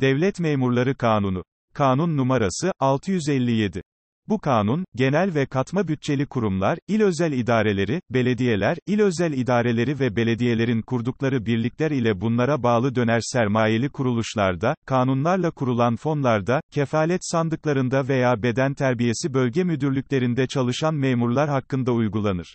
Devlet Memurları Kanunu. Kanun numarası 657. Bu kanun, genel ve katma bütçeli kurumlar, il özel idareleri, belediyeler, il özel idareleri ve belediyelerin kurdukları birlikler ile bunlara bağlı döner sermayeli kuruluşlarda, kanunlarla kurulan fonlarda, kefalet sandıklarında veya beden terbiyesi bölge müdürlüklerinde çalışan memurlar hakkında uygulanır.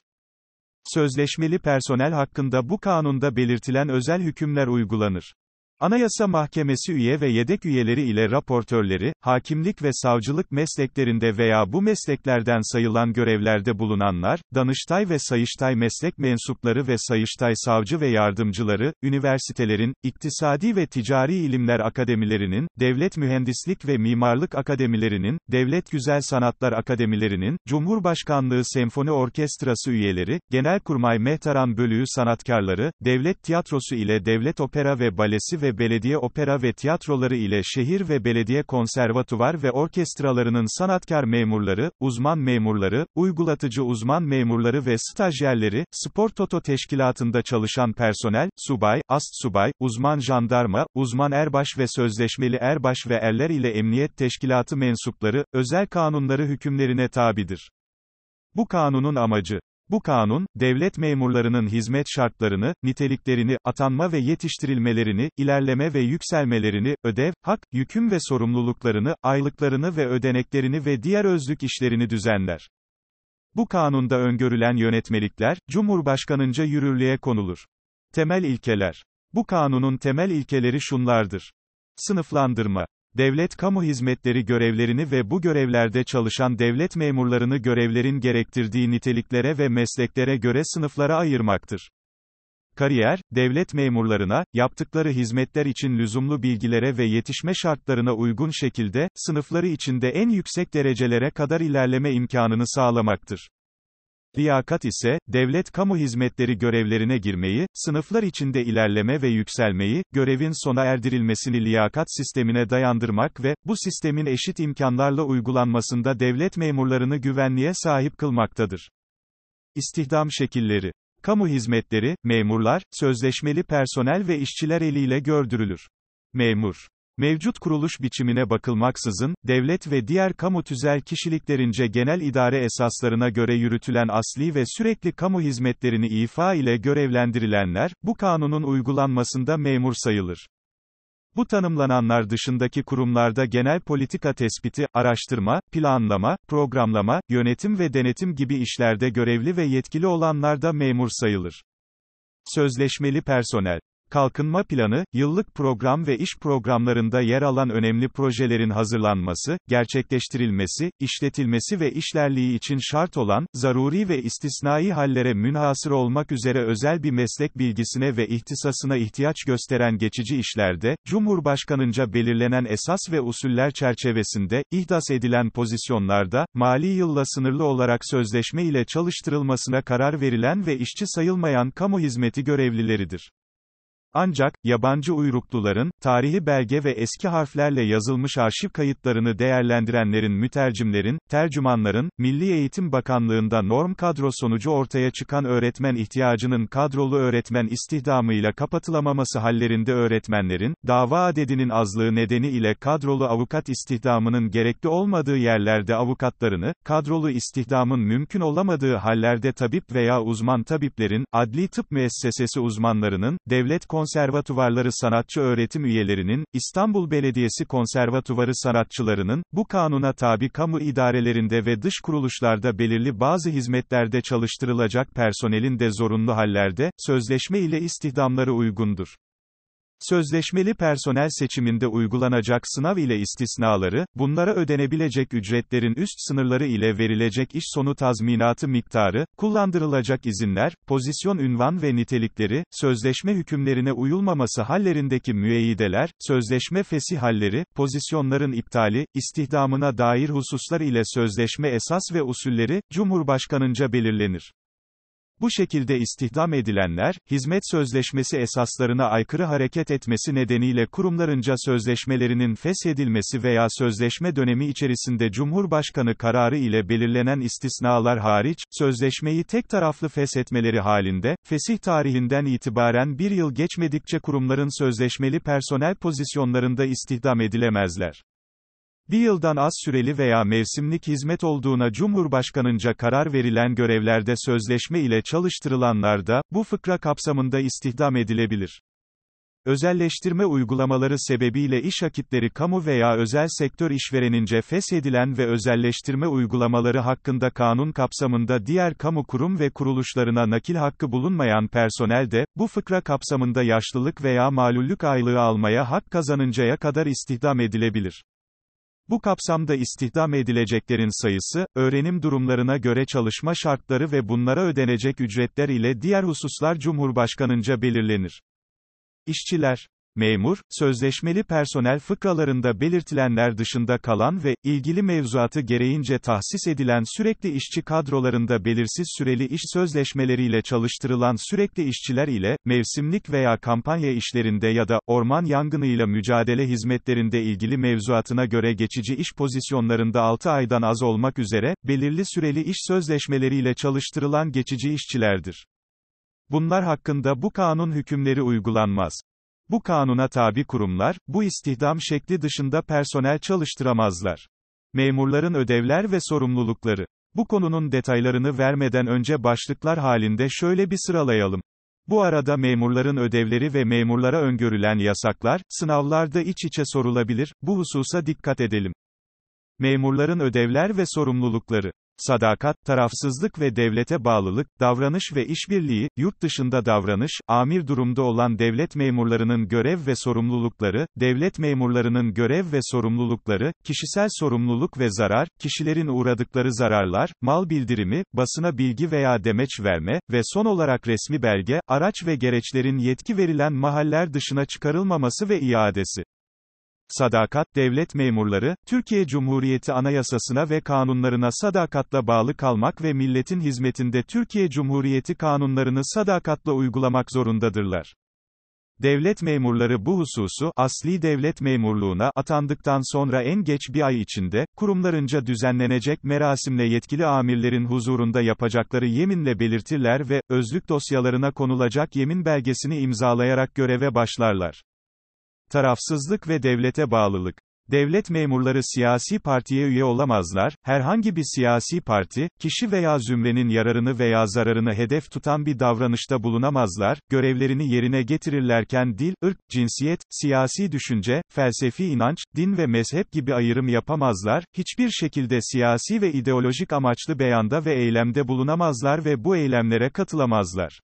Sözleşmeli personel hakkında bu kanunda belirtilen özel hükümler uygulanır. Anayasa Mahkemesi üye ve yedek üyeleri ile raportörleri, hakimlik ve savcılık mesleklerinde veya bu mesleklerden sayılan görevlerde bulunanlar, Danıştay ve Sayıştay meslek mensupları ve Sayıştay savcı ve yardımcıları, üniversitelerin, iktisadi ve ticari ilimler akademilerinin, devlet mühendislik ve mimarlık akademilerinin, devlet güzel sanatlar akademilerinin, Cumhurbaşkanlığı Senfoni Orkestrası üyeleri, Genelkurmay Mehtaran Bölüğü sanatkarları, devlet tiyatrosu ile devlet opera ve balesi ve belediye opera ve tiyatroları ile şehir ve belediye konservatuvar ve orkestralarının sanatkar memurları, uzman memurları, uygulatıcı uzman memurları ve stajyerleri, spor toto teşkilatında çalışan personel, subay, ast subay, uzman jandarma, uzman erbaş ve sözleşmeli erbaş ve erler ile emniyet teşkilatı mensupları, özel kanunları hükümlerine tabidir. Bu kanunun amacı, bu kanun, devlet memurlarının hizmet şartlarını, niteliklerini, atanma ve yetiştirilmelerini, ilerleme ve yükselmelerini, ödev, hak, yüküm ve sorumluluklarını, aylıklarını ve ödeneklerini ve diğer özlük işlerini düzenler. Bu kanunda öngörülen yönetmelikler, Cumhurbaşkanınca yürürlüğe konulur. Temel ilkeler. Bu kanunun temel ilkeleri şunlardır. Sınıflandırma. Devlet kamu hizmetleri görevlerini ve bu görevlerde çalışan devlet memurlarını görevlerin gerektirdiği niteliklere ve mesleklere göre sınıflara ayırmaktır. Kariyer, devlet memurlarına, yaptıkları hizmetler için lüzumlu bilgilere ve yetişme şartlarına uygun şekilde, sınıfları içinde en yüksek derecelere kadar ilerleme imkanını sağlamaktır. Liyakat ise, devlet kamu hizmetleri görevlerine girmeyi, sınıflar içinde ilerleme ve yükselmeyi, görevin sona erdirilmesini liyakat sistemine dayandırmak ve, bu sistemin eşit imkanlarla uygulanmasında devlet memurlarını güvenliğe sahip kılmaktadır. İstihdam şekilleri. Kamu hizmetleri, memurlar, sözleşmeli personel ve işçiler eliyle gördürülür. Memur Mevcut kuruluş biçimine bakılmaksızın, devlet ve diğer kamu tüzel kişiliklerince genel idare esaslarına göre yürütülen asli ve sürekli kamu hizmetlerini ifa ile görevlendirilenler, bu kanunun uygulanmasında memur sayılır. Bu tanımlananlar dışındaki kurumlarda genel politika tespiti, araştırma, planlama, programlama, yönetim ve denetim gibi işlerde görevli ve yetkili olanlar da memur sayılır. Sözleşmeli personel Kalkınma planı, yıllık program ve iş programlarında yer alan önemli projelerin hazırlanması, gerçekleştirilmesi, işletilmesi ve işlerliği için şart olan, zaruri ve istisnai hallere münhasır olmak üzere özel bir meslek bilgisine ve ihtisasına ihtiyaç gösteren geçici işlerde, Cumhurbaşkanınca belirlenen esas ve usuller çerçevesinde, ihdas edilen pozisyonlarda, mali yılla sınırlı olarak sözleşme ile çalıştırılmasına karar verilen ve işçi sayılmayan kamu hizmeti görevlileridir. Ancak, yabancı uyrukluların, tarihi belge ve eski harflerle yazılmış arşiv kayıtlarını değerlendirenlerin mütercimlerin, tercümanların, Milli Eğitim Bakanlığında norm kadro sonucu ortaya çıkan öğretmen ihtiyacının kadrolu öğretmen istihdamıyla kapatılamaması hallerinde öğretmenlerin, dava adedinin azlığı nedeni ile kadrolu avukat istihdamının gerekli olmadığı yerlerde avukatlarını, kadrolu istihdamın mümkün olamadığı hallerde tabip veya uzman tabiplerin, adli tıp müessesesi uzmanlarının, devlet konservatuvarları sanatçı öğretim üyelerinin, İstanbul Belediyesi konservatuvarı sanatçılarının, bu kanuna tabi kamu idarelerinde ve dış kuruluşlarda belirli bazı hizmetlerde çalıştırılacak personelin de zorunlu hallerde, sözleşme ile istihdamları uygundur. Sözleşmeli personel seçiminde uygulanacak sınav ile istisnaları, bunlara ödenebilecek ücretlerin üst sınırları ile verilecek iş sonu tazminatı miktarı, kullandırılacak izinler, pozisyon ünvan ve nitelikleri, sözleşme hükümlerine uyulmaması hallerindeki müeyyideler, sözleşme fesih halleri, pozisyonların iptali, istihdamına dair hususlar ile sözleşme esas ve usulleri, Cumhurbaşkanınca belirlenir. Bu şekilde istihdam edilenler, hizmet sözleşmesi esaslarına aykırı hareket etmesi nedeniyle kurumlarınca sözleşmelerinin feshedilmesi veya sözleşme dönemi içerisinde Cumhurbaşkanı kararı ile belirlenen istisnalar hariç, sözleşmeyi tek taraflı feshetmeleri halinde, fesih tarihinden itibaren bir yıl geçmedikçe kurumların sözleşmeli personel pozisyonlarında istihdam edilemezler. Bir yıldan az süreli veya mevsimlik hizmet olduğuna Cumhurbaşkanınca karar verilen görevlerde sözleşme ile çalıştırılanlar da, bu fıkra kapsamında istihdam edilebilir. Özelleştirme uygulamaları sebebiyle iş akitleri kamu veya özel sektör işverenince feshedilen ve özelleştirme uygulamaları hakkında kanun kapsamında diğer kamu kurum ve kuruluşlarına nakil hakkı bulunmayan personel de, bu fıkra kapsamında yaşlılık veya malullük aylığı almaya hak kazanıncaya kadar istihdam edilebilir. Bu kapsamda istihdam edileceklerin sayısı, öğrenim durumlarına göre çalışma şartları ve bunlara ödenecek ücretler ile diğer hususlar Cumhurbaşkanınca belirlenir. İşçiler memur, sözleşmeli personel fıkralarında belirtilenler dışında kalan ve, ilgili mevzuatı gereğince tahsis edilen sürekli işçi kadrolarında belirsiz süreli iş sözleşmeleriyle çalıştırılan sürekli işçiler ile, mevsimlik veya kampanya işlerinde ya da, orman yangınıyla mücadele hizmetlerinde ilgili mevzuatına göre geçici iş pozisyonlarında 6 aydan az olmak üzere, belirli süreli iş sözleşmeleriyle çalıştırılan geçici işçilerdir. Bunlar hakkında bu kanun hükümleri uygulanmaz. Bu kanuna tabi kurumlar, bu istihdam şekli dışında personel çalıştıramazlar. Memurların ödevler ve sorumlulukları. Bu konunun detaylarını vermeden önce başlıklar halinde şöyle bir sıralayalım. Bu arada memurların ödevleri ve memurlara öngörülen yasaklar, sınavlarda iç içe sorulabilir, bu hususa dikkat edelim. Memurların ödevler ve sorumlulukları sadakat, tarafsızlık ve devlete bağlılık, davranış ve işbirliği, yurt dışında davranış, amir durumda olan devlet memurlarının görev ve sorumlulukları, devlet memurlarının görev ve sorumlulukları, kişisel sorumluluk ve zarar, kişilerin uğradıkları zararlar, mal bildirimi, basına bilgi veya demeç verme ve son olarak resmi belge, araç ve gereçlerin yetki verilen mahaller dışına çıkarılmaması ve iadesi. Sadakat, devlet memurları, Türkiye Cumhuriyeti Anayasasına ve kanunlarına sadakatla bağlı kalmak ve milletin hizmetinde Türkiye Cumhuriyeti kanunlarını sadakatla uygulamak zorundadırlar. Devlet memurları bu hususu, asli devlet memurluğuna atandıktan sonra en geç bir ay içinde, kurumlarınca düzenlenecek merasimle yetkili amirlerin huzurunda yapacakları yeminle belirtirler ve, özlük dosyalarına konulacak yemin belgesini imzalayarak göreve başlarlar. Tarafsızlık ve devlete bağlılık. Devlet memurları siyasi partiye üye olamazlar, herhangi bir siyasi parti, kişi veya zümrenin yararını veya zararını hedef tutan bir davranışta bulunamazlar, görevlerini yerine getirirlerken dil, ırk, cinsiyet, siyasi düşünce, felsefi inanç, din ve mezhep gibi ayrım yapamazlar, hiçbir şekilde siyasi ve ideolojik amaçlı beyanda ve eylemde bulunamazlar ve bu eylemlere katılamazlar.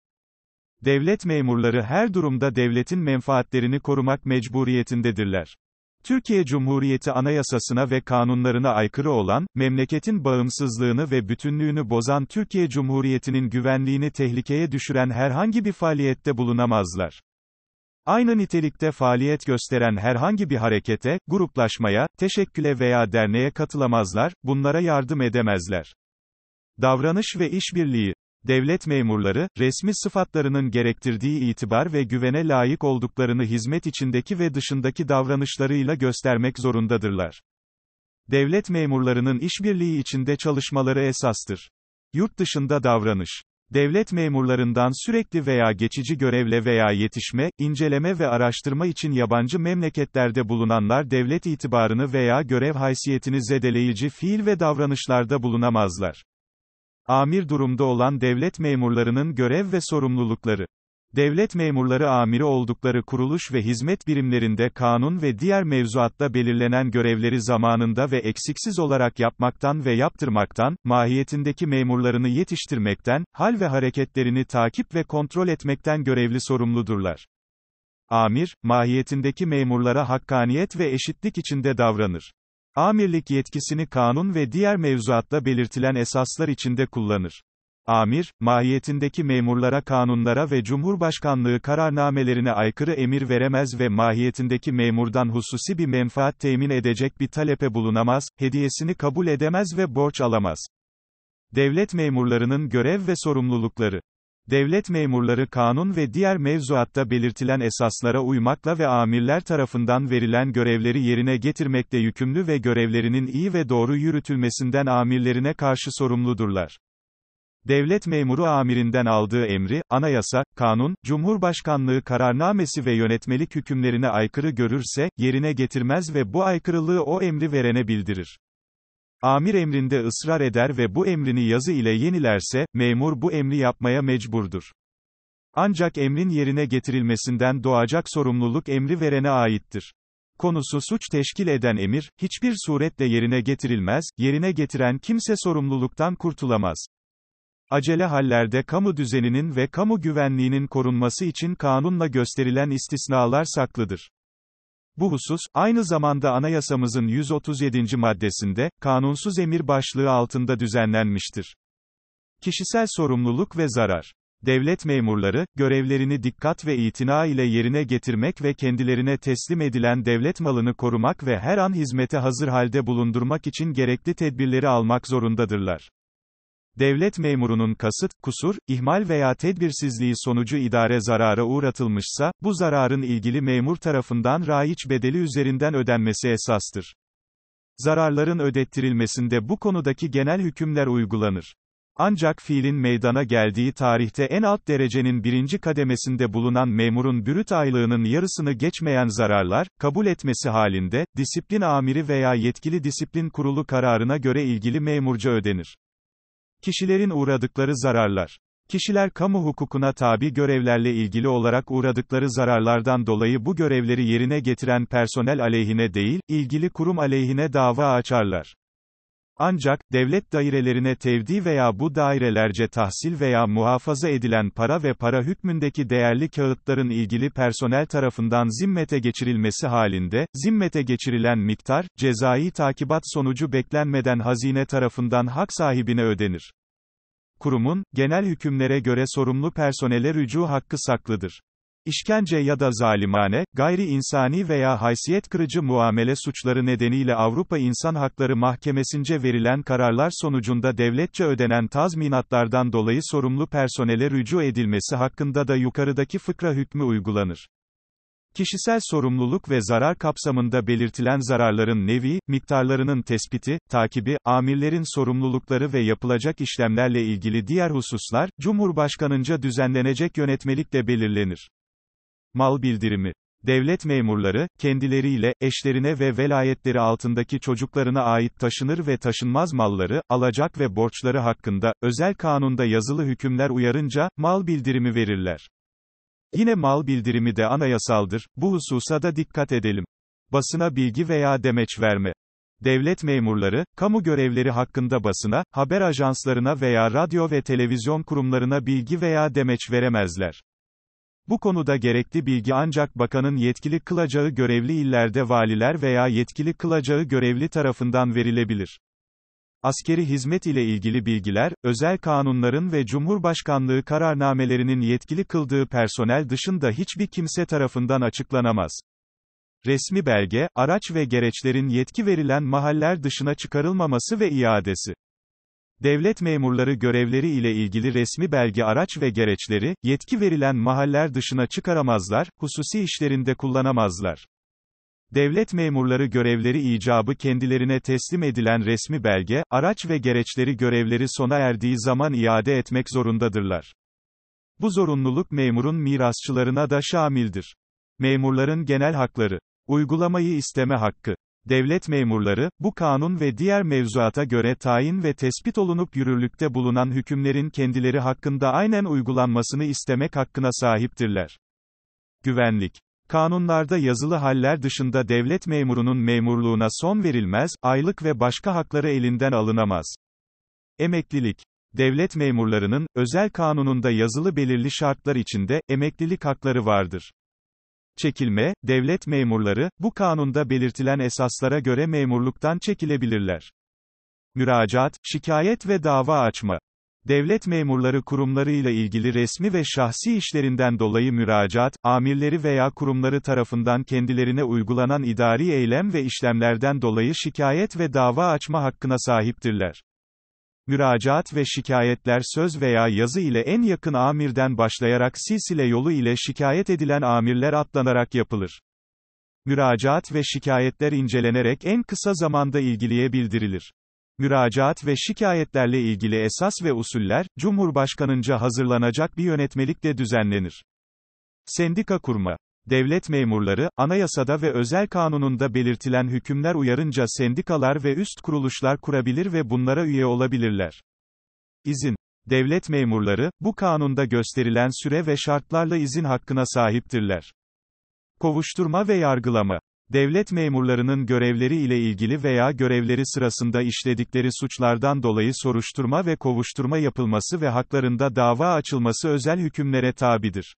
Devlet memurları her durumda devletin menfaatlerini korumak mecburiyetindedirler. Türkiye Cumhuriyeti Anayasasına ve kanunlarına aykırı olan, memleketin bağımsızlığını ve bütünlüğünü bozan Türkiye Cumhuriyeti'nin güvenliğini tehlikeye düşüren herhangi bir faaliyette bulunamazlar. Aynı nitelikte faaliyet gösteren herhangi bir harekete, gruplaşmaya, teşekküle veya derneğe katılamazlar, bunlara yardım edemezler. Davranış ve işbirliği Devlet memurları, resmi sıfatlarının gerektirdiği itibar ve güvene layık olduklarını hizmet içindeki ve dışındaki davranışlarıyla göstermek zorundadırlar. Devlet memurlarının işbirliği içinde çalışmaları esastır. Yurt dışında davranış. Devlet memurlarından sürekli veya geçici görevle veya yetişme, inceleme ve araştırma için yabancı memleketlerde bulunanlar devlet itibarını veya görev haysiyetini zedeleyici fiil ve davranışlarda bulunamazlar. Amir durumda olan devlet memurlarının görev ve sorumlulukları. Devlet memurları amiri oldukları kuruluş ve hizmet birimlerinde kanun ve diğer mevzuatta belirlenen görevleri zamanında ve eksiksiz olarak yapmaktan ve yaptırmaktan, mahiyetindeki memurlarını yetiştirmekten, hal ve hareketlerini takip ve kontrol etmekten görevli sorumludurlar. Amir, mahiyetindeki memurlara hakkaniyet ve eşitlik içinde davranır. Amirlik yetkisini kanun ve diğer mevzuatta belirtilen esaslar içinde kullanır. Amir, mahiyetindeki memurlara kanunlara ve Cumhurbaşkanlığı kararnamelerine aykırı emir veremez ve mahiyetindeki memurdan hususi bir menfaat temin edecek bir talepe bulunamaz, hediyesini kabul edemez ve borç alamaz. Devlet memurlarının görev ve sorumlulukları Devlet memurları kanun ve diğer mevzuatta belirtilen esaslara uymakla ve amirler tarafından verilen görevleri yerine getirmekle yükümlü ve görevlerinin iyi ve doğru yürütülmesinden amirlerine karşı sorumludurlar. Devlet memuru amirinden aldığı emri, anayasa, kanun, cumhurbaşkanlığı kararnamesi ve yönetmelik hükümlerine aykırı görürse, yerine getirmez ve bu aykırılığı o emri verene bildirir. Amir emrinde ısrar eder ve bu emrini yazı ile yenilerse, memur bu emri yapmaya mecburdur. Ancak emrin yerine getirilmesinden doğacak sorumluluk emri verene aittir. Konusu suç teşkil eden emir, hiçbir suretle yerine getirilmez, yerine getiren kimse sorumluluktan kurtulamaz. Acele hallerde kamu düzeninin ve kamu güvenliğinin korunması için kanunla gösterilen istisnalar saklıdır. Bu husus, aynı zamanda anayasamızın 137. maddesinde, kanunsuz emir başlığı altında düzenlenmiştir. Kişisel sorumluluk ve zarar. Devlet memurları, görevlerini dikkat ve itina ile yerine getirmek ve kendilerine teslim edilen devlet malını korumak ve her an hizmete hazır halde bulundurmak için gerekli tedbirleri almak zorundadırlar. Devlet memurunun kasıt, kusur, ihmal veya tedbirsizliği sonucu idare zarara uğratılmışsa, bu zararın ilgili memur tarafından raiç bedeli üzerinden ödenmesi esastır. Zararların ödettirilmesinde bu konudaki genel hükümler uygulanır. Ancak fiilin meydana geldiği tarihte en alt derecenin birinci kademesinde bulunan memurun bürüt aylığının yarısını geçmeyen zararlar, kabul etmesi halinde, disiplin amiri veya yetkili disiplin kurulu kararına göre ilgili memurca ödenir. Kişilerin uğradıkları zararlar. Kişiler kamu hukukuna tabi görevlerle ilgili olarak uğradıkları zararlardan dolayı bu görevleri yerine getiren personel aleyhine değil, ilgili kurum aleyhine dava açarlar. Ancak, devlet dairelerine tevdi veya bu dairelerce tahsil veya muhafaza edilen para ve para hükmündeki değerli kağıtların ilgili personel tarafından zimmete geçirilmesi halinde, zimmete geçirilen miktar, cezai takibat sonucu beklenmeden hazine tarafından hak sahibine ödenir. Kurumun, genel hükümlere göre sorumlu personele rücu hakkı saklıdır. İşkence ya da zalimane, gayri insani veya haysiyet kırıcı muamele suçları nedeniyle Avrupa İnsan Hakları Mahkemesi'nce verilen kararlar sonucunda devletçe ödenen tazminatlardan dolayı sorumlu personele rücu edilmesi hakkında da yukarıdaki fıkra hükmü uygulanır. Kişisel sorumluluk ve zarar kapsamında belirtilen zararların nevi, miktarlarının tespiti, takibi, amirlerin sorumlulukları ve yapılacak işlemlerle ilgili diğer hususlar, Cumhurbaşkanınca düzenlenecek yönetmelikle belirlenir. Mal bildirimi Devlet memurları, kendileriyle, eşlerine ve velayetleri altındaki çocuklarına ait taşınır ve taşınmaz malları, alacak ve borçları hakkında, özel kanunda yazılı hükümler uyarınca, mal bildirimi verirler. Yine mal bildirimi de anayasaldır, bu hususa da dikkat edelim. Basına bilgi veya demeç verme. Devlet memurları, kamu görevleri hakkında basına, haber ajanslarına veya radyo ve televizyon kurumlarına bilgi veya demeç veremezler. Bu konuda gerekli bilgi ancak bakanın yetkili kılacağı görevli illerde valiler veya yetkili kılacağı görevli tarafından verilebilir. Askeri hizmet ile ilgili bilgiler, özel kanunların ve Cumhurbaşkanlığı kararnamelerinin yetkili kıldığı personel dışında hiçbir kimse tarafından açıklanamaz. Resmi belge, araç ve gereçlerin yetki verilen mahaller dışına çıkarılmaması ve iadesi. Devlet memurları görevleri ile ilgili resmi belge araç ve gereçleri, yetki verilen mahaller dışına çıkaramazlar, hususi işlerinde kullanamazlar. Devlet memurları görevleri icabı kendilerine teslim edilen resmi belge, araç ve gereçleri görevleri sona erdiği zaman iade etmek zorundadırlar. Bu zorunluluk memurun mirasçılarına da şamildir. Memurların genel hakları. Uygulamayı isteme hakkı. Devlet memurları, bu kanun ve diğer mevzuata göre tayin ve tespit olunup yürürlükte bulunan hükümlerin kendileri hakkında aynen uygulanmasını istemek hakkına sahiptirler. Güvenlik. Kanunlarda yazılı haller dışında devlet memurunun memurluğuna son verilmez, aylık ve başka hakları elinden alınamaz. Emeklilik. Devlet memurlarının, özel kanununda yazılı belirli şartlar içinde, emeklilik hakları vardır. Çekilme, devlet memurları, bu kanunda belirtilen esaslara göre memurluktan çekilebilirler. Müracaat, şikayet ve dava açma. Devlet memurları kurumlarıyla ilgili resmi ve şahsi işlerinden dolayı müracaat, amirleri veya kurumları tarafından kendilerine uygulanan idari eylem ve işlemlerden dolayı şikayet ve dava açma hakkına sahiptirler. Müracaat ve şikayetler söz veya yazı ile en yakın amirden başlayarak silsile yolu ile şikayet edilen amirler atlanarak yapılır. Müracaat ve şikayetler incelenerek en kısa zamanda ilgiliye bildirilir. Müracaat ve şikayetlerle ilgili esas ve usuller, Cumhurbaşkanınca hazırlanacak bir yönetmelikle düzenlenir. Sendika kurma. Devlet memurları, anayasada ve özel kanununda belirtilen hükümler uyarınca sendikalar ve üst kuruluşlar kurabilir ve bunlara üye olabilirler. İzin. Devlet memurları, bu kanunda gösterilen süre ve şartlarla izin hakkına sahiptirler. Kovuşturma ve yargılama. Devlet memurlarının görevleri ile ilgili veya görevleri sırasında işledikleri suçlardan dolayı soruşturma ve kovuşturma yapılması ve haklarında dava açılması özel hükümlere tabidir.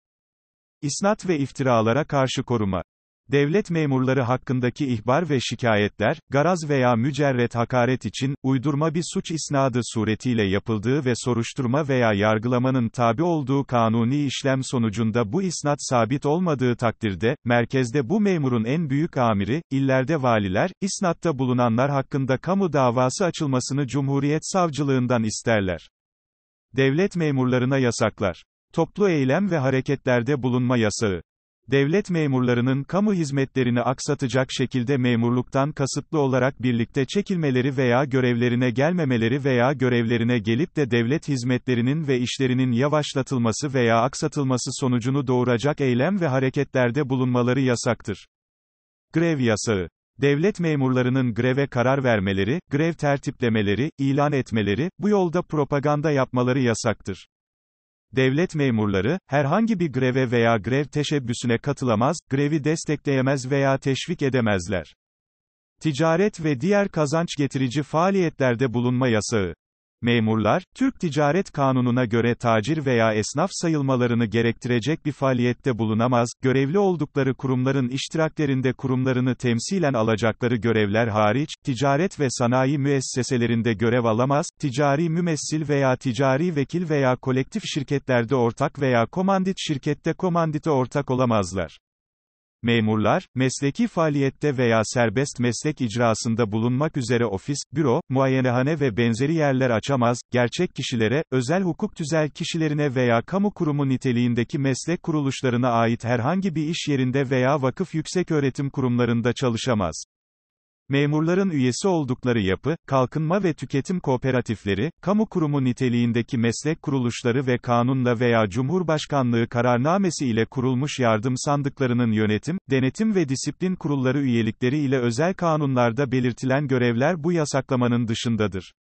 İsnat ve iftiralara karşı koruma. Devlet memurları hakkındaki ihbar ve şikayetler, garaz veya mücerret hakaret için, uydurma bir suç isnadı suretiyle yapıldığı ve soruşturma veya yargılamanın tabi olduğu kanuni işlem sonucunda bu isnat sabit olmadığı takdirde, merkezde bu memurun en büyük amiri, illerde valiler, isnatta bulunanlar hakkında kamu davası açılmasını Cumhuriyet Savcılığından isterler. Devlet memurlarına yasaklar. Toplu eylem ve hareketlerde bulunma yasağı. Devlet memurlarının kamu hizmetlerini aksatacak şekilde memurluktan kasıtlı olarak birlikte çekilmeleri veya görevlerine gelmemeleri veya görevlerine gelip de devlet hizmetlerinin ve işlerinin yavaşlatılması veya aksatılması sonucunu doğuracak eylem ve hareketlerde bulunmaları yasaktır. Grev yasağı. Devlet memurlarının greve karar vermeleri, grev tertiplemeleri, ilan etmeleri, bu yolda propaganda yapmaları yasaktır. Devlet memurları, herhangi bir greve veya grev teşebbüsüne katılamaz, grevi destekleyemez veya teşvik edemezler. Ticaret ve diğer kazanç getirici faaliyetlerde bulunma yasağı. Memurlar, Türk Ticaret Kanunu'na göre tacir veya esnaf sayılmalarını gerektirecek bir faaliyette bulunamaz, görevli oldukları kurumların iştiraklerinde kurumlarını temsilen alacakları görevler hariç, ticaret ve sanayi müesseselerinde görev alamaz, ticari mümessil veya ticari vekil veya kolektif şirketlerde ortak veya komandit şirkette komandite ortak olamazlar. Memurlar, mesleki faaliyette veya serbest meslek icrasında bulunmak üzere ofis, büro, muayenehane ve benzeri yerler açamaz, gerçek kişilere, özel hukuk tüzel kişilerine veya kamu kurumu niteliğindeki meslek kuruluşlarına ait herhangi bir iş yerinde veya vakıf yükseköğretim kurumlarında çalışamaz. Memurların üyesi oldukları yapı, kalkınma ve tüketim kooperatifleri, kamu kurumu niteliğindeki meslek kuruluşları ve kanunla veya Cumhurbaşkanlığı kararnamesi ile kurulmuş yardım sandıklarının yönetim, denetim ve disiplin kurulları üyelikleri ile özel kanunlarda belirtilen görevler bu yasaklamanın dışındadır.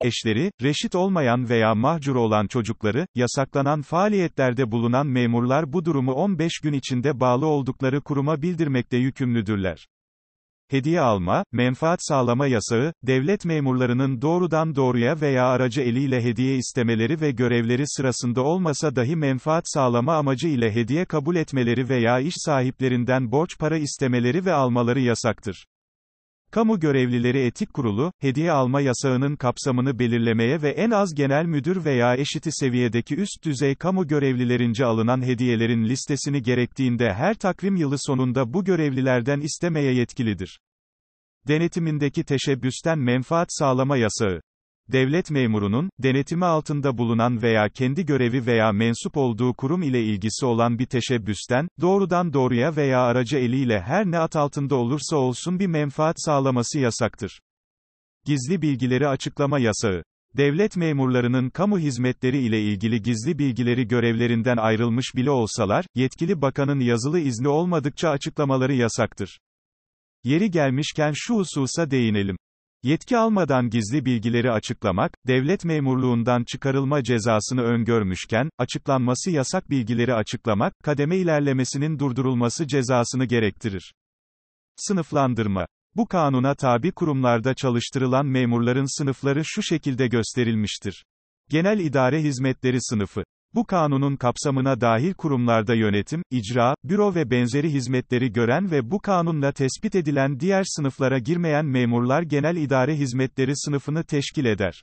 Eşleri, reşit olmayan veya mahcur olan çocukları, yasaklanan faaliyetlerde bulunan memurlar bu durumu 15 gün içinde bağlı oldukları kuruma bildirmekte yükümlüdürler. Hediye alma, menfaat sağlama yasağı, devlet memurlarının doğrudan doğruya veya aracı eliyle hediye istemeleri ve görevleri sırasında olmasa dahi menfaat sağlama amacı ile hediye kabul etmeleri veya iş sahiplerinden borç para istemeleri ve almaları yasaktır. Kamu Görevlileri Etik Kurulu, hediye alma yasağının kapsamını belirlemeye ve en az genel müdür veya eşiti seviyedeki üst düzey kamu görevlilerince alınan hediyelerin listesini gerektiğinde her takvim yılı sonunda bu görevlilerden istemeye yetkilidir. Denetimindeki teşebbüsten menfaat sağlama yasağı. Devlet memurunun, denetimi altında bulunan veya kendi görevi veya mensup olduğu kurum ile ilgisi olan bir teşebbüsten, doğrudan doğruya veya aracı eliyle her ne at altında olursa olsun bir menfaat sağlaması yasaktır. Gizli bilgileri açıklama yasağı. Devlet memurlarının kamu hizmetleri ile ilgili gizli bilgileri görevlerinden ayrılmış bile olsalar, yetkili bakanın yazılı izni olmadıkça açıklamaları yasaktır. Yeri gelmişken şu hususa değinelim. Yetki almadan gizli bilgileri açıklamak, devlet memurluğundan çıkarılma cezasını öngörmüşken, açıklanması yasak bilgileri açıklamak, kademe ilerlemesinin durdurulması cezasını gerektirir. Sınıflandırma. Bu kanuna tabi kurumlarda çalıştırılan memurların sınıfları şu şekilde gösterilmiştir. Genel İdare Hizmetleri Sınıfı bu kanunun kapsamına dahil kurumlarda yönetim, icra, büro ve benzeri hizmetleri gören ve bu kanunla tespit edilen diğer sınıflara girmeyen memurlar genel idare hizmetleri sınıfını teşkil eder.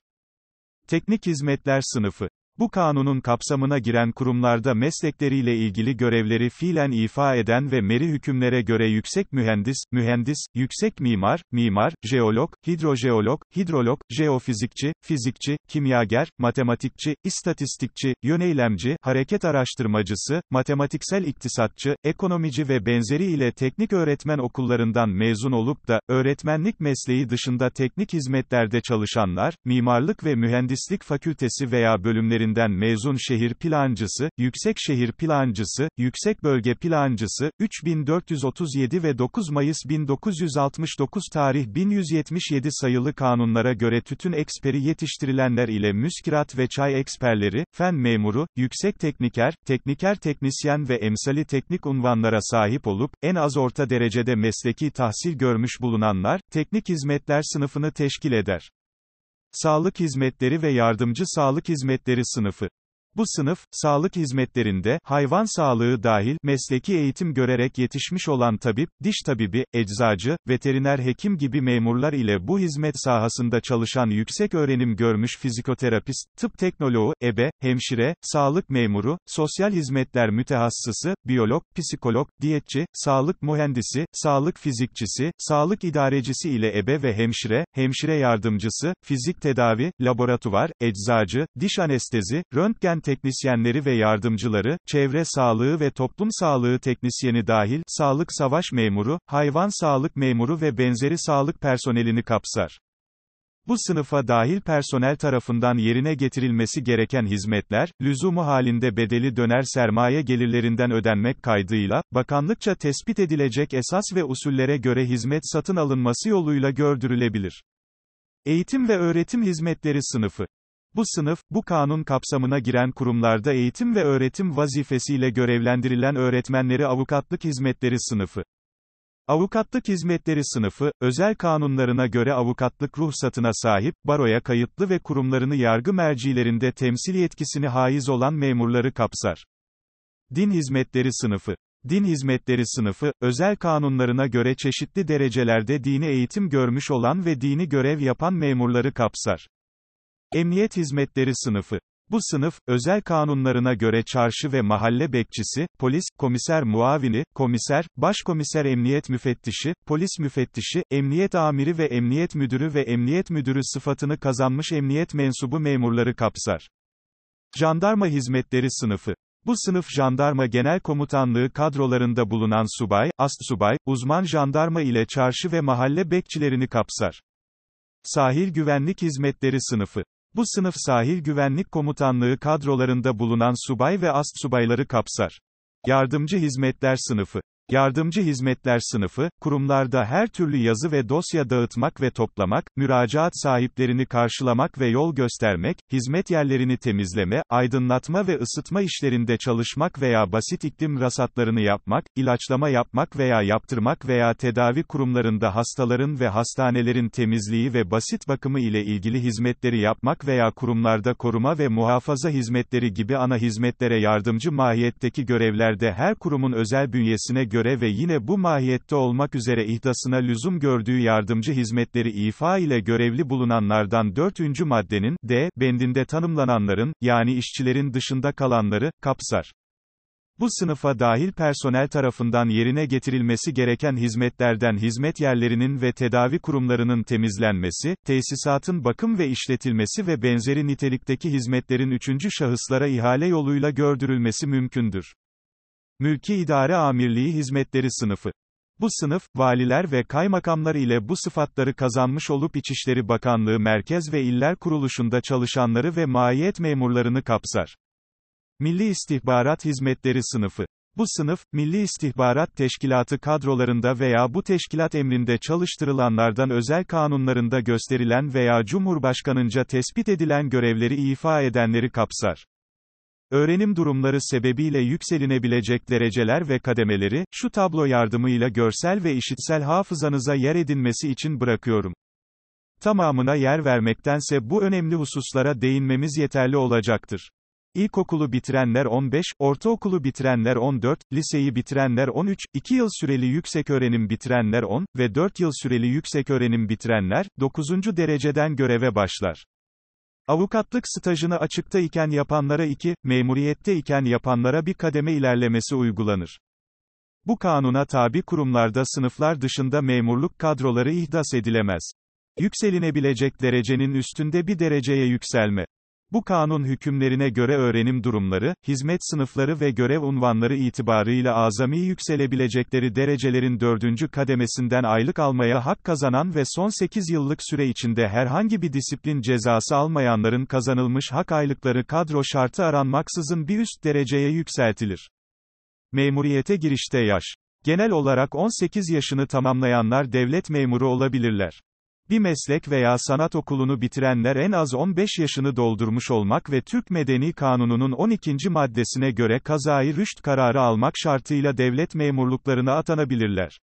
Teknik hizmetler sınıfı Bu kanunun kapsamına giren kurumlarda meslekleriyle ilgili görevleri fiilen ifa eden ve meri hükümlere göre yüksek mühendis, mühendis, yüksek mimar, mimar, jeolog, hidrojeolog, hidrolog, jeofizikçi, fizikçi, kimyager, matematikçi, istatistikçi, yöneylemci, hareket araştırmacısı, matematiksel iktisatçı, ekonomici ve benzeri ile teknik öğretmen okullarından mezun olup da, öğretmenlik mesleği dışında teknik hizmetlerde çalışanlar, mimarlık ve mühendislik fakültesi veya bölümleri bölümlerinden mezun şehir plancısı, yüksek şehir plancısı, yüksek bölge plancısı, 3437 ve 9 Mayıs 1969 tarih 1177 sayılı kanunlara göre tütün eksperi yetiştirilenler ile müskirat ve çay eksperleri, fen memuru, yüksek tekniker, tekniker teknisyen ve emsali teknik unvanlara sahip olup, en az orta derecede mesleki tahsil görmüş bulunanlar, teknik hizmetler sınıfını teşkil eder. Sağlık hizmetleri ve yardımcı sağlık hizmetleri sınıfı bu sınıf, sağlık hizmetlerinde, hayvan sağlığı dahil, mesleki eğitim görerek yetişmiş olan tabip, diş tabibi, eczacı, veteriner hekim gibi memurlar ile bu hizmet sahasında çalışan yüksek öğrenim görmüş fizikoterapist, tıp teknoloğu, ebe, hemşire, sağlık memuru, sosyal hizmetler mütehassısı, biyolog, psikolog, diyetçi, sağlık mühendisi, sağlık fizikçisi, sağlık idarecisi ile ebe ve hemşire, hemşire yardımcısı, fizik tedavi, laboratuvar, eczacı, diş anestezi, röntgen teknisyenleri ve yardımcıları, çevre sağlığı ve toplum sağlığı teknisyeni dahil, sağlık savaş memuru, hayvan sağlık memuru ve benzeri sağlık personelini kapsar. Bu sınıfa dahil personel tarafından yerine getirilmesi gereken hizmetler, lüzumu halinde bedeli döner sermaye gelirlerinden ödenmek kaydıyla, bakanlıkça tespit edilecek esas ve usullere göre hizmet satın alınması yoluyla gördürülebilir. Eğitim ve öğretim hizmetleri sınıfı bu sınıf, bu kanun kapsamına giren kurumlarda eğitim ve öğretim vazifesiyle görevlendirilen öğretmenleri avukatlık hizmetleri sınıfı. Avukatlık hizmetleri sınıfı, özel kanunlarına göre avukatlık ruhsatına sahip, baroya kayıtlı ve kurumlarını yargı mercilerinde temsil yetkisini haiz olan memurları kapsar. Din hizmetleri sınıfı. Din hizmetleri sınıfı, özel kanunlarına göre çeşitli derecelerde dini eğitim görmüş olan ve dini görev yapan memurları kapsar. Emniyet hizmetleri sınıfı. Bu sınıf, özel kanunlarına göre çarşı ve mahalle bekçisi, polis, komiser muavini, komiser, başkomiser emniyet müfettişi, polis müfettişi, emniyet amiri ve emniyet müdürü ve emniyet müdürü sıfatını kazanmış emniyet mensubu memurları kapsar. Jandarma hizmetleri sınıfı. Bu sınıf jandarma genel komutanlığı kadrolarında bulunan subay, astsubay, uzman jandarma ile çarşı ve mahalle bekçilerini kapsar. Sahil güvenlik hizmetleri sınıfı. Bu sınıf sahil güvenlik komutanlığı kadrolarında bulunan subay ve astsubayları kapsar. Yardımcı hizmetler sınıfı Yardımcı hizmetler sınıfı, kurumlarda her türlü yazı ve dosya dağıtmak ve toplamak, müracaat sahiplerini karşılamak ve yol göstermek, hizmet yerlerini temizleme, aydınlatma ve ısıtma işlerinde çalışmak veya basit iklim rasatlarını yapmak, ilaçlama yapmak veya yaptırmak veya tedavi kurumlarında hastaların ve hastanelerin temizliği ve basit bakımı ile ilgili hizmetleri yapmak veya kurumlarda koruma ve muhafaza hizmetleri gibi ana hizmetlere yardımcı mahiyetteki görevlerde her kurumun özel bünyesine göre ve yine bu mahiyette olmak üzere ihdasına lüzum gördüğü yardımcı hizmetleri ifa ile görevli bulunanlardan 4. maddenin, D, bendinde tanımlananların, yani işçilerin dışında kalanları, kapsar. Bu sınıfa dahil personel tarafından yerine getirilmesi gereken hizmetlerden hizmet yerlerinin ve tedavi kurumlarının temizlenmesi, tesisatın bakım ve işletilmesi ve benzeri nitelikteki hizmetlerin üçüncü şahıslara ihale yoluyla gördürülmesi mümkündür. Mülki İdare Amirliği Hizmetleri Sınıfı. Bu sınıf, valiler ve kaymakamlar ile bu sıfatları kazanmış olup İçişleri Bakanlığı Merkez ve İller Kuruluşu'nda çalışanları ve maiyet memurlarını kapsar. Milli İstihbarat Hizmetleri Sınıfı. Bu sınıf, Milli İstihbarat Teşkilatı kadrolarında veya bu teşkilat emrinde çalıştırılanlardan özel kanunlarında gösterilen veya Cumhurbaşkanınca tespit edilen görevleri ifa edenleri kapsar. Öğrenim durumları sebebiyle yükselinebilecek dereceler ve kademeleri, şu tablo yardımıyla görsel ve işitsel hafızanıza yer edinmesi için bırakıyorum. Tamamına yer vermektense bu önemli hususlara değinmemiz yeterli olacaktır. İlkokulu bitirenler 15, ortaokulu bitirenler 14, liseyi bitirenler 13, 2 yıl süreli yükseköğrenim bitirenler 10 ve 4 yıl süreli yükseköğrenim bitirenler, 9. dereceden göreve başlar. Avukatlık stajını açıkta iken yapanlara 2, memuriyette iken yapanlara bir kademe ilerlemesi uygulanır. Bu kanuna tabi kurumlarda sınıflar dışında memurluk kadroları ihdas edilemez. Yükselinebilecek derecenin üstünde bir dereceye yükselme. Bu kanun hükümlerine göre öğrenim durumları, hizmet sınıfları ve görev unvanları itibarıyla azami yükselebilecekleri derecelerin dördüncü kademesinden aylık almaya hak kazanan ve son 8 yıllık süre içinde herhangi bir disiplin cezası almayanların kazanılmış hak aylıkları kadro şartı aranmaksızın bir üst dereceye yükseltilir. Memuriyete girişte yaş. Genel olarak 18 yaşını tamamlayanlar devlet memuru olabilirler. Bir meslek veya sanat okulunu bitirenler en az 15 yaşını doldurmuş olmak ve Türk Medeni Kanunu'nun 12. maddesine göre kazayı rüşt kararı almak şartıyla devlet memurluklarına atanabilirler.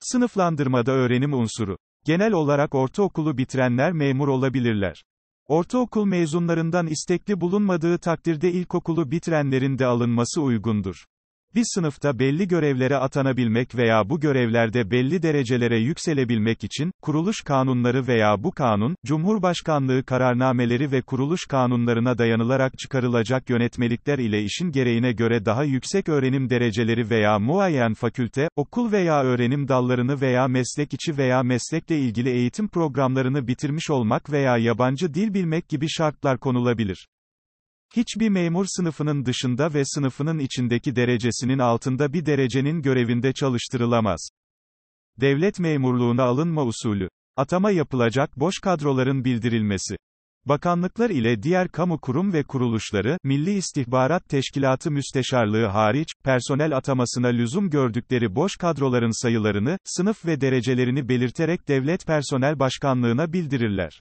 Sınıflandırmada öğrenim unsuru. Genel olarak ortaokulu bitirenler memur olabilirler. Ortaokul mezunlarından istekli bulunmadığı takdirde ilkokulu bitirenlerin de alınması uygundur. Bir sınıfta belli görevlere atanabilmek veya bu görevlerde belli derecelere yükselebilmek için, kuruluş kanunları veya bu kanun, Cumhurbaşkanlığı kararnameleri ve kuruluş kanunlarına dayanılarak çıkarılacak yönetmelikler ile işin gereğine göre daha yüksek öğrenim dereceleri veya muayyen fakülte, okul veya öğrenim dallarını veya meslek içi veya meslekle ilgili eğitim programlarını bitirmiş olmak veya yabancı dil bilmek gibi şartlar konulabilir. Hiçbir memur sınıfının dışında ve sınıfının içindeki derecesinin altında bir derecenin görevinde çalıştırılamaz. Devlet memurluğuna alınma usulü. Atama yapılacak boş kadroların bildirilmesi. Bakanlıklar ile diğer kamu kurum ve kuruluşları, Milli İstihbarat Teşkilatı Müsteşarlığı hariç, personel atamasına lüzum gördükleri boş kadroların sayılarını, sınıf ve derecelerini belirterek Devlet Personel Başkanlığına bildirirler.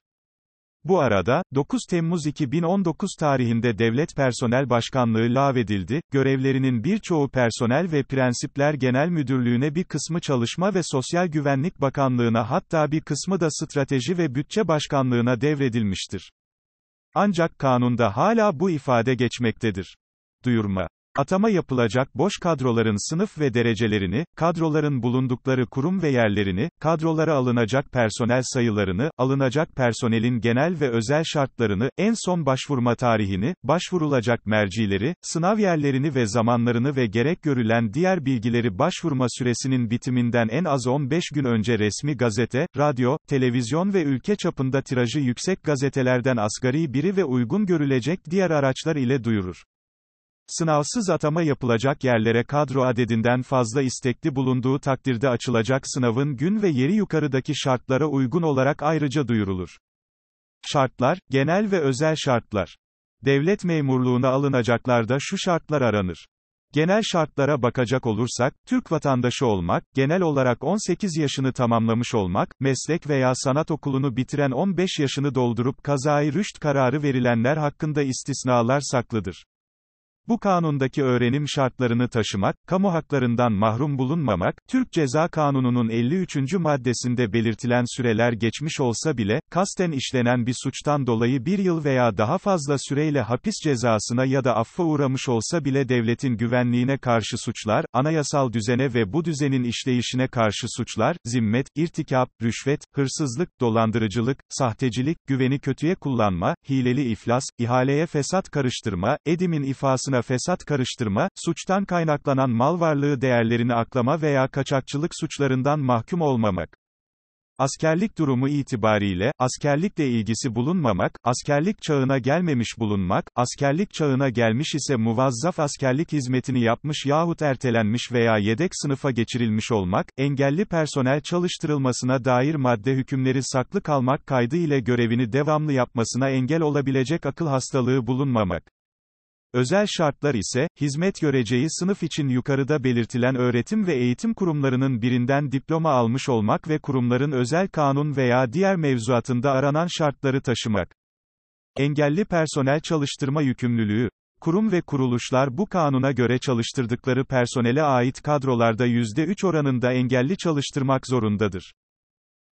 Bu arada, 9 Temmuz 2019 tarihinde Devlet Personel Başkanlığı lağvedildi, görevlerinin birçoğu Personel ve Prensipler Genel Müdürlüğü'ne bir kısmı Çalışma ve Sosyal Güvenlik Bakanlığı'na hatta bir kısmı da Strateji ve Bütçe Başkanlığı'na devredilmiştir. Ancak kanunda hala bu ifade geçmektedir. Duyurma Atama yapılacak boş kadroların sınıf ve derecelerini, kadroların bulundukları kurum ve yerlerini, kadrolara alınacak personel sayılarını, alınacak personelin genel ve özel şartlarını, en son başvurma tarihini, başvurulacak mercileri, sınav yerlerini ve zamanlarını ve gerek görülen diğer bilgileri başvurma süresinin bitiminden en az 15 gün önce resmi gazete, radyo, televizyon ve ülke çapında tirajı yüksek gazetelerden asgari biri ve uygun görülecek diğer araçlar ile duyurur. Sınavsız atama yapılacak yerlere kadro adedinden fazla istekli bulunduğu takdirde açılacak sınavın gün ve yeri yukarıdaki şartlara uygun olarak ayrıca duyurulur. Şartlar, genel ve özel şartlar. Devlet memurluğuna alınacaklarda şu şartlar aranır. Genel şartlara bakacak olursak, Türk vatandaşı olmak, genel olarak 18 yaşını tamamlamış olmak, meslek veya sanat okulunu bitiren 15 yaşını doldurup kazayı rüşt kararı verilenler hakkında istisnalar saklıdır. Bu kanundaki öğrenim şartlarını taşımak, kamu haklarından mahrum bulunmamak, Türk Ceza Kanunu'nun 53. maddesinde belirtilen süreler geçmiş olsa bile, kasten işlenen bir suçtan dolayı bir yıl veya daha fazla süreyle hapis cezasına ya da affa uğramış olsa bile devletin güvenliğine karşı suçlar, anayasal düzene ve bu düzenin işleyişine karşı suçlar, zimmet, irtikap, rüşvet, hırsızlık, dolandırıcılık, sahtecilik, güveni kötüye kullanma, hileli iflas, ihaleye fesat karıştırma, edimin ifasına fesat karıştırma, suçtan kaynaklanan mal varlığı değerlerini aklama veya kaçakçılık suçlarından mahkum olmamak. Askerlik durumu itibariyle, askerlikle ilgisi bulunmamak, askerlik çağına gelmemiş bulunmak, askerlik çağına gelmiş ise muvazzaf askerlik hizmetini yapmış yahut ertelenmiş veya yedek sınıfa geçirilmiş olmak, engelli personel çalıştırılmasına dair madde hükümleri saklı kalmak kaydı ile görevini devamlı yapmasına engel olabilecek akıl hastalığı bulunmamak. Özel şartlar ise, hizmet göreceği sınıf için yukarıda belirtilen öğretim ve eğitim kurumlarının birinden diploma almış olmak ve kurumların özel kanun veya diğer mevzuatında aranan şartları taşımak. Engelli personel çalıştırma yükümlülüğü. Kurum ve kuruluşlar bu kanuna göre çalıştırdıkları personele ait kadrolarda %3 oranında engelli çalıştırmak zorundadır.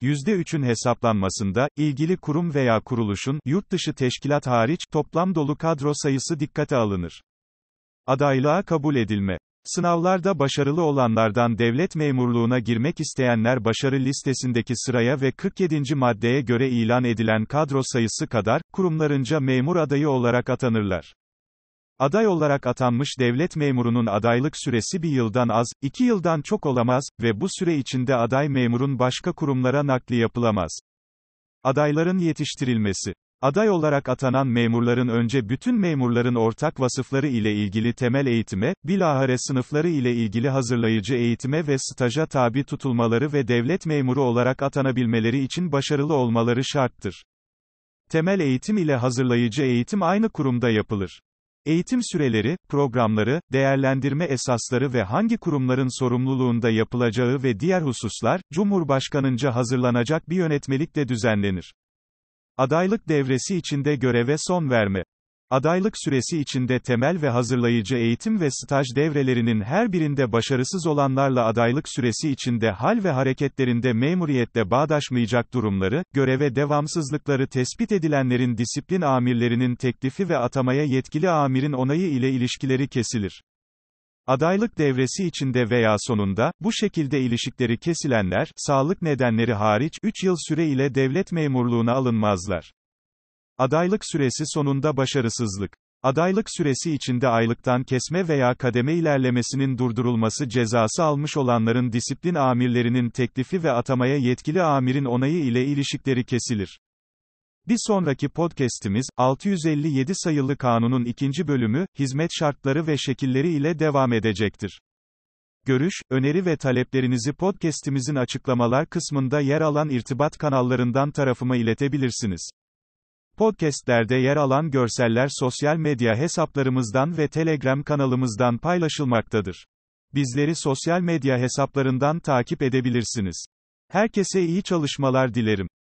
%3'ün hesaplanmasında, ilgili kurum veya kuruluşun, yurt dışı teşkilat hariç, toplam dolu kadro sayısı dikkate alınır. Adaylığa kabul edilme Sınavlarda başarılı olanlardan devlet memurluğuna girmek isteyenler başarı listesindeki sıraya ve 47. maddeye göre ilan edilen kadro sayısı kadar, kurumlarınca memur adayı olarak atanırlar. Aday olarak atanmış devlet memurunun adaylık süresi bir yıldan az, iki yıldan çok olamaz ve bu süre içinde aday memurun başka kurumlara nakli yapılamaz. Adayların yetiştirilmesi Aday olarak atanan memurların önce bütün memurların ortak vasıfları ile ilgili temel eğitime, bilahare sınıfları ile ilgili hazırlayıcı eğitime ve staja tabi tutulmaları ve devlet memuru olarak atanabilmeleri için başarılı olmaları şarttır. Temel eğitim ile hazırlayıcı eğitim aynı kurumda yapılır. Eğitim süreleri, programları, değerlendirme esasları ve hangi kurumların sorumluluğunda yapılacağı ve diğer hususlar, Cumhurbaşkanınca hazırlanacak bir yönetmelikle düzenlenir. Adaylık devresi içinde göreve son verme. Adaylık süresi içinde temel ve hazırlayıcı eğitim ve staj devrelerinin her birinde başarısız olanlarla adaylık süresi içinde hal ve hareketlerinde memuriyetle bağdaşmayacak durumları, göreve devamsızlıkları tespit edilenlerin disiplin amirlerinin teklifi ve atamaya yetkili amirin onayı ile ilişkileri kesilir. Adaylık devresi içinde veya sonunda, bu şekilde ilişikleri kesilenler, sağlık nedenleri hariç, 3 yıl süre ile devlet memurluğuna alınmazlar. Adaylık süresi sonunda başarısızlık. Adaylık süresi içinde aylıktan kesme veya kademe ilerlemesinin durdurulması cezası almış olanların disiplin amirlerinin teklifi ve atamaya yetkili amirin onayı ile ilişikleri kesilir. Bir sonraki podcast'imiz, 657 sayılı kanunun ikinci bölümü, hizmet şartları ve şekilleri ile devam edecektir. Görüş, öneri ve taleplerinizi podcast'imizin açıklamalar kısmında yer alan irtibat kanallarından tarafıma iletebilirsiniz. Podcast'lerde yer alan görseller sosyal medya hesaplarımızdan ve Telegram kanalımızdan paylaşılmaktadır. Bizleri sosyal medya hesaplarından takip edebilirsiniz. Herkese iyi çalışmalar dilerim.